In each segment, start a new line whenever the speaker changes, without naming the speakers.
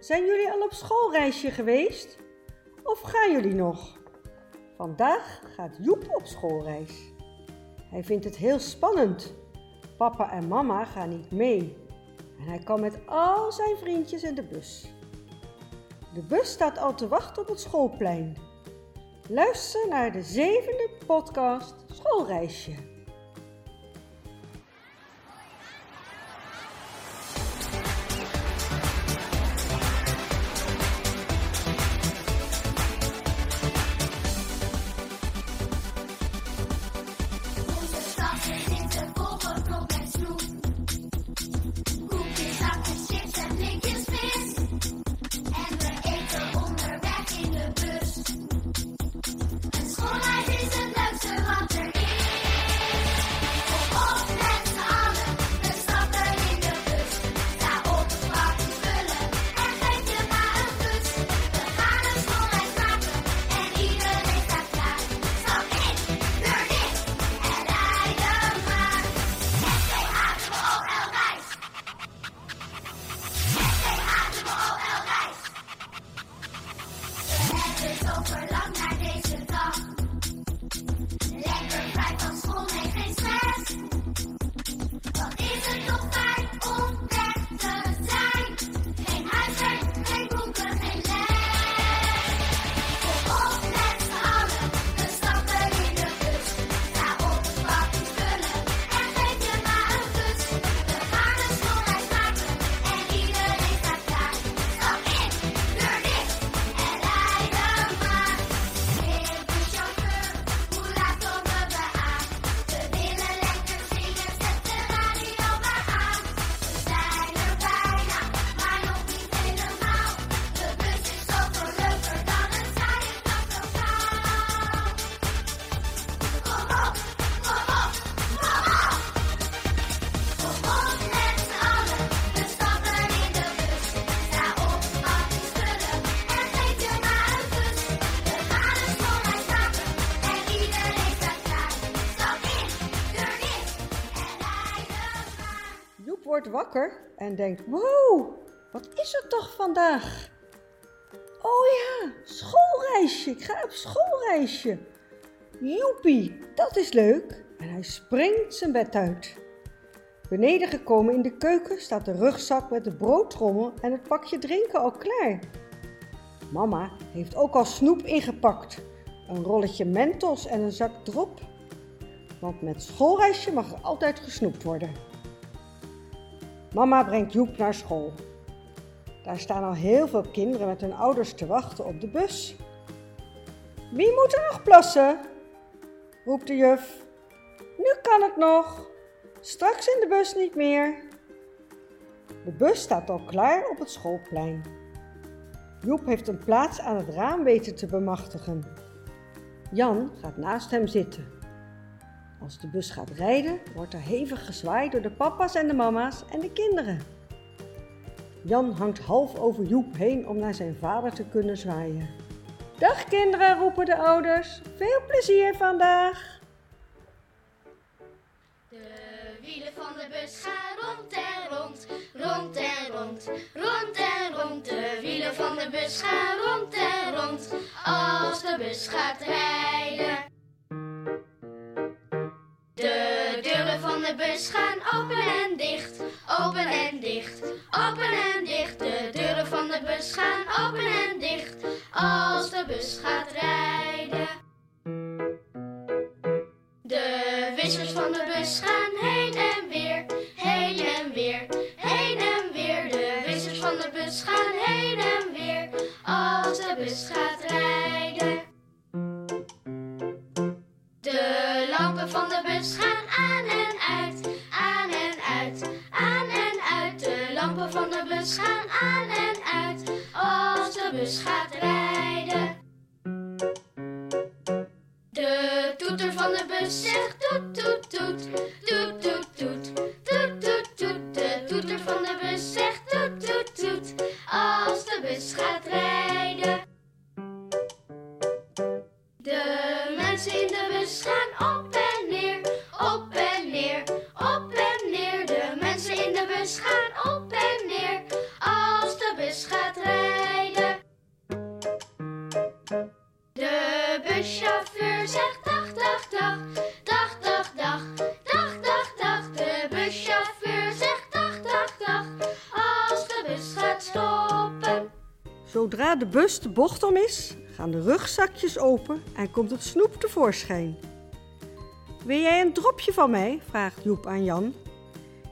Zijn jullie al op schoolreisje geweest? Of gaan jullie nog? Vandaag gaat Joep op schoolreis. Hij vindt het heel spannend. Papa en mama gaan niet mee. En hij kan met al zijn vriendjes in de bus. De bus staat al te wachten op het schoolplein. Luister naar de zevende podcast Schoolreisje. Wakker en denkt: Wow, wat is er toch vandaag? Oh ja, schoolreisje. Ik ga op schoolreisje. Joepie, dat is leuk. En hij springt zijn bed uit. Beneden gekomen in de keuken staat de rugzak met de broodtrommel en het pakje drinken al klaar. Mama heeft ook al snoep ingepakt. Een rolletje mentos en een zak drop. Want met schoolreisje mag er altijd gesnoept worden. Mama brengt Joep naar school. Daar staan al heel veel kinderen met hun ouders te wachten op de bus. Wie moet er nog plassen? roept de juf. Nu kan het nog. Straks in de bus niet meer. De bus staat al klaar op het schoolplein. Joep heeft een plaats aan het raam weten te bemachtigen. Jan gaat naast hem zitten. Als de bus gaat rijden, wordt er hevig gezwaaid door de papa's en de mama's en de kinderen. Jan hangt half over Joep heen om naar zijn vader te kunnen zwaaien. Dag kinderen, roepen de ouders. Veel plezier vandaag.
De wielen van de bus gaan rond en rond, rond en rond, rond en rond. De wielen van de bus gaan rond en rond, als de bus gaat rijden. Bus gaan open en dicht, open en dicht, open en dicht. De deuren van de bus gaan open en dicht, als de bus gaat rijden. De wissers van de bus gaan heen en weer, heen en weer, heen en weer. De wissers van de bus gaan heen en weer, als de bus gaat rijden. Bus gaat rijden. De toeter van de bus zegt toet toet toet, toet toet toet, toet toet toet. De toeter van de bus zegt toet toet toet, als de bus gaat rijden. De mensen in de bus gaan op De
bocht om is, gaan de rugzakjes open en komt het snoep tevoorschijn. Wil jij een dropje van mij? vraagt Joep aan Jan.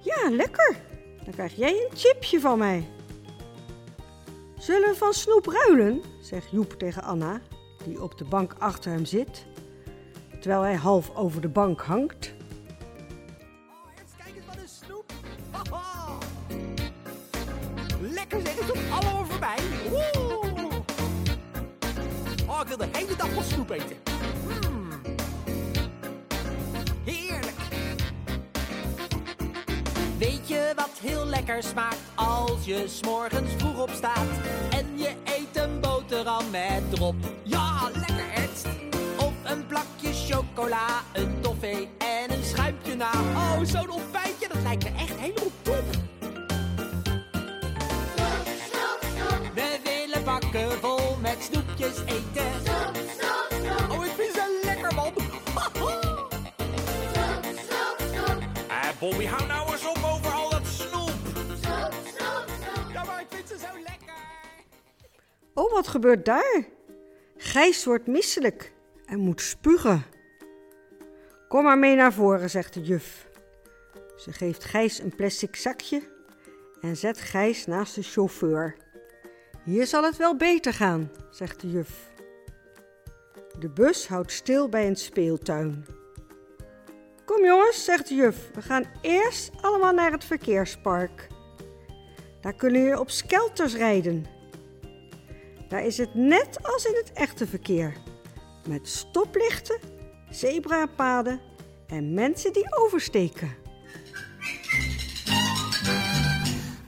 Ja, lekker. Dan krijg jij een chipje van mij. Zullen we van snoep ruilen? zegt Joep tegen Anna, die op de bank achter hem zit, terwijl hij half over de bank hangt.
Smaakt als je s'morgens vroeg opstaat en je eet een boterham met drop?
Gebeurt daar? Gijs wordt misselijk en moet spugen. Kom maar mee naar voren, zegt de juf. Ze geeft Gijs een plastic zakje en zet Gijs naast de chauffeur. Hier zal het wel beter gaan, zegt de juf. De bus houdt stil bij een speeltuin. Kom jongens, zegt de juf, we gaan eerst allemaal naar het verkeerspark. Daar kunnen jullie op skelters rijden. Daar is het net als in het echte verkeer. Met stoplichten, zebrapaden en mensen die oversteken.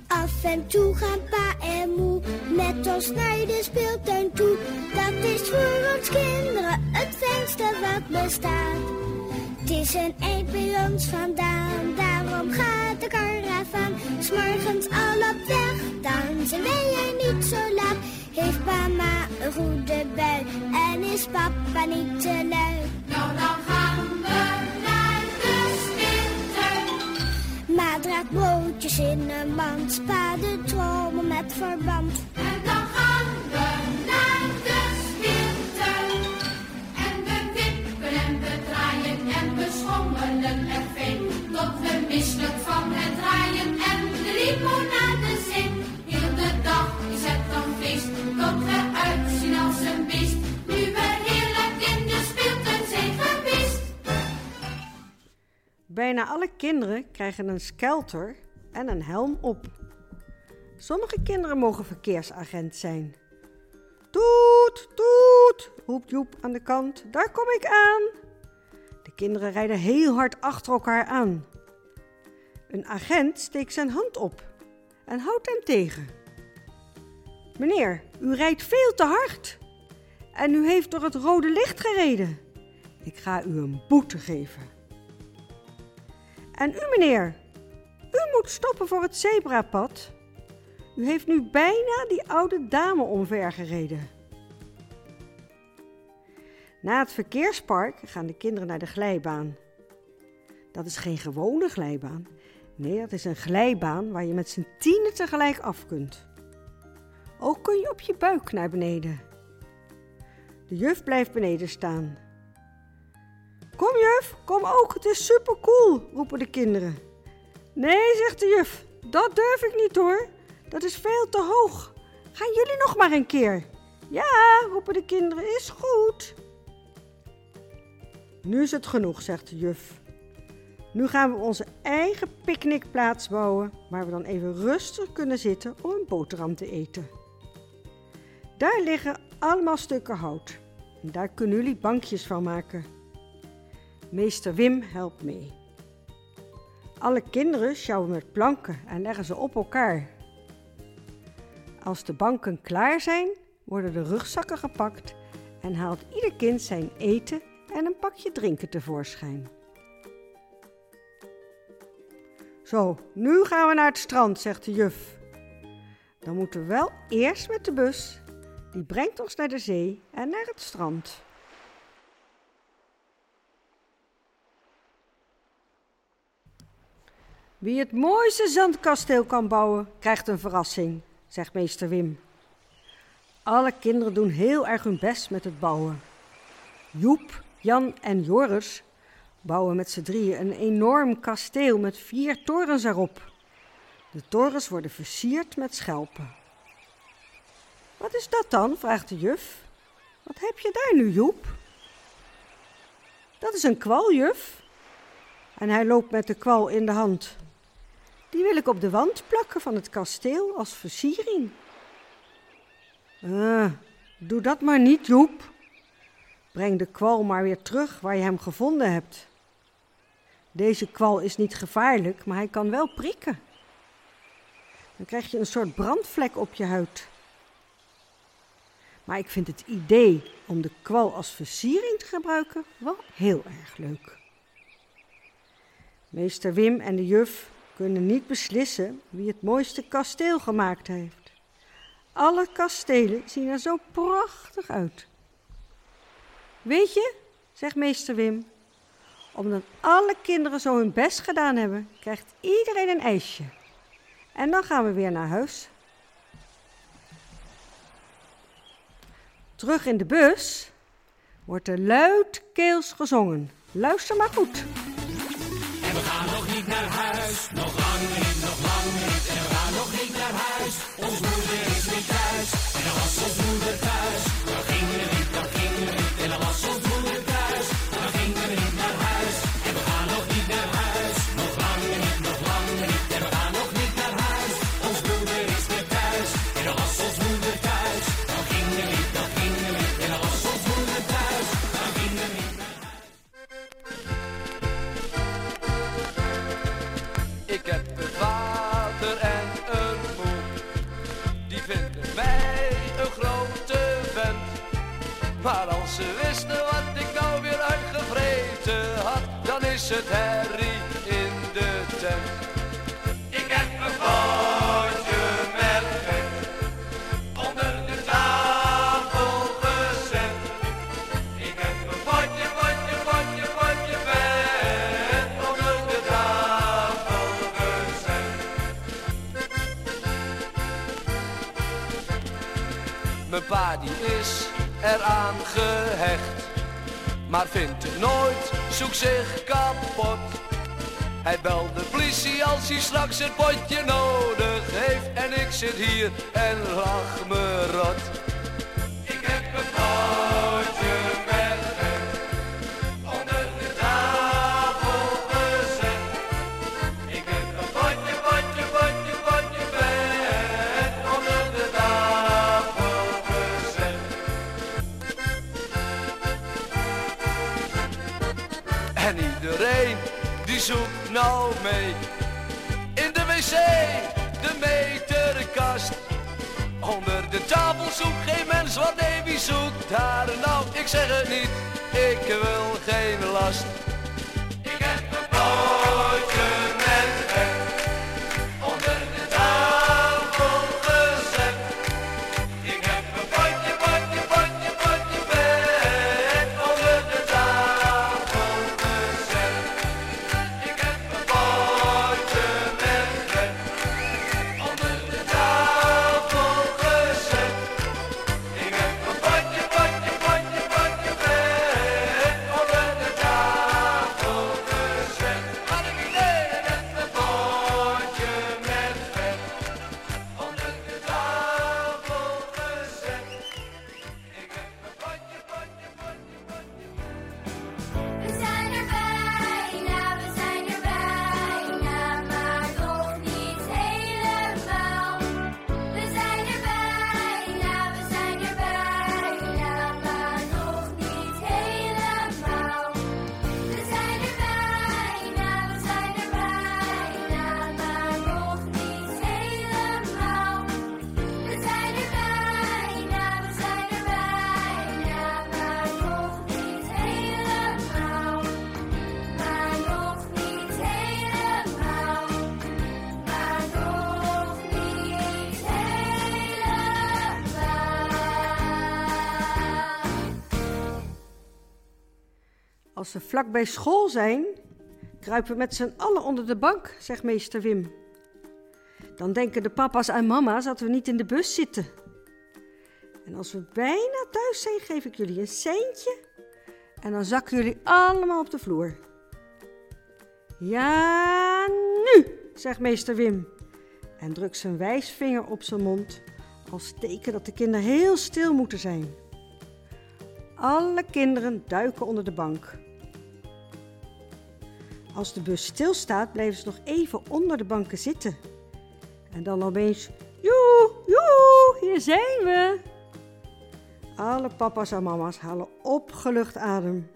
Af en toe gaan pa en moe met ons naar de speeltuin toe. Dat is voor ons kinderen het fijnste wat bestaat. Het is een eind bij ons vandaan, daarom gaat de karavaan. S'morgens al op weg, dan zijn wij er niet zo laat. Heeft mama een goede bui en is papa niet te lui.
Nou, dan gaan we naar de speeltuin.
Ma draagt broodjes in een mand, spa de trommel met verband.
En
Bijna alle kinderen krijgen een skelter en een helm op. Sommige kinderen mogen verkeersagent zijn. Toet, toet, roept Joep aan de kant. Daar kom ik aan. De kinderen rijden heel hard achter elkaar aan. Een agent steekt zijn hand op en houdt hem tegen. Meneer, u rijdt veel te hard. En u heeft door het rode licht gereden. Ik ga u een boete geven. En u, meneer, u moet stoppen voor het zebrapad. U heeft nu bijna die oude dame omver gereden. Na het verkeerspark gaan de kinderen naar de glijbaan. Dat is geen gewone glijbaan. Nee, dat is een glijbaan waar je met z'n tienen tegelijk af kunt. Ook kun je op je buik naar beneden. De juf blijft beneden staan. Kom juf, kom ook, het is supercool, roepen de kinderen. Nee, zegt de juf, dat durf ik niet hoor. Dat is veel te hoog. Gaan jullie nog maar een keer? Ja, roepen de kinderen, is goed. Nu is het genoeg, zegt de juf. Nu gaan we onze eigen picknickplaats bouwen, waar we dan even rustig kunnen zitten om een boterham te eten. Daar liggen allemaal stukken hout. En daar kunnen jullie bankjes van maken. Meester Wim helpt mee. Alle kinderen sjouwen met planken en leggen ze op elkaar. Als de banken klaar zijn, worden de rugzakken gepakt en haalt ieder kind zijn eten en een pakje drinken tevoorschijn. Zo, nu gaan we naar het strand, zegt de juf. Dan moeten we wel eerst met de bus. Die brengt ons naar de zee en naar het strand. Wie het mooiste zandkasteel kan bouwen, krijgt een verrassing, zegt meester Wim. Alle kinderen doen heel erg hun best met het bouwen. Joep, Jan en Joris bouwen met z'n drieën een enorm kasteel met vier torens erop. De torens worden versierd met schelpen. Wat is dat dan? vraagt de juf. Wat heb je daar nu, Joep? Dat is een kwal, juf. En hij loopt met de kwal in de hand. Die wil ik op de wand plakken van het kasteel als versiering. Ah, doe dat maar niet, Joep. Breng de kwal maar weer terug waar je hem gevonden hebt. Deze kwal is niet gevaarlijk, maar hij kan wel prikken. Dan krijg je een soort brandvlek op je huid. Maar ik vind het idee om de kwal als versiering te gebruiken wel heel erg leuk. Meester Wim en de juf kunnen niet beslissen wie het mooiste kasteel gemaakt heeft. Alle kastelen zien er zo prachtig uit. Weet je, zegt meester Wim, omdat alle kinderen zo hun best gedaan hebben, krijgt iedereen een ijsje. En dan gaan we weer naar huis. Terug in de bus wordt er luidkeels gezongen. Luister maar goed.
Huis, Maar als ze wisten wat ik nou weer uitgevreten had, dan is het herrie in de tent. Ik heb een potje met vet onder de tafel gezet. Ik heb een potje, potje, potje, potje vet onder de tafel gezet. Mijn pa die is eraan gehecht, maar vindt het nooit, zoekt zich kapot. Hij belt de politie als hij straks het potje nodig heeft en ik zit hier en lach me rot. Ik heb een nou mee in de wc, de meterkast. Onder de tafel zoekt geen mens wat nee, wie zoekt daar nou? Ik zeg het niet, ik wil geen last.
Als we vlak bij school zijn, kruipen we met z'n allen onder de bank, zegt meester Wim. Dan denken de papa's en mama's dat we niet in de bus zitten. En als we bijna thuis zijn, geef ik jullie een centje. En dan zakken jullie allemaal op de vloer. Ja, nu, zegt meester Wim. En drukt zijn wijsvinger op zijn mond als teken dat de kinderen heel stil moeten zijn. Alle kinderen duiken onder de bank. Als de bus stilstaat, blijven ze nog even onder de banken zitten. En dan opeens, joe, joe, hier zijn we. Alle papa's en mama's halen opgelucht adem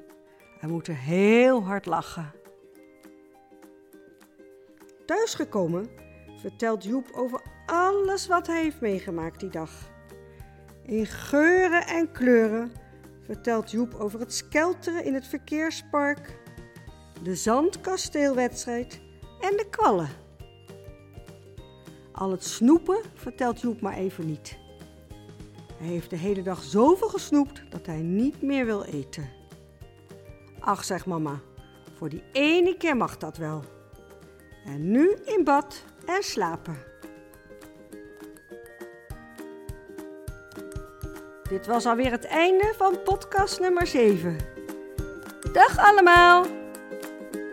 en moeten heel hard lachen. Thuisgekomen vertelt Joep over alles wat hij heeft meegemaakt die dag. In geuren en kleuren vertelt Joep over het skelteren in het verkeerspark, de zandkasteelwedstrijd en de kwallen. Al het snoepen vertelt Joep maar even niet. Hij heeft de hele dag zoveel gesnoept dat hij niet meer wil eten. Ach, zegt mama, voor die ene keer mag dat wel. En nu in bad en slapen. Dit was alweer het einde van podcast nummer 7. Dag allemaal!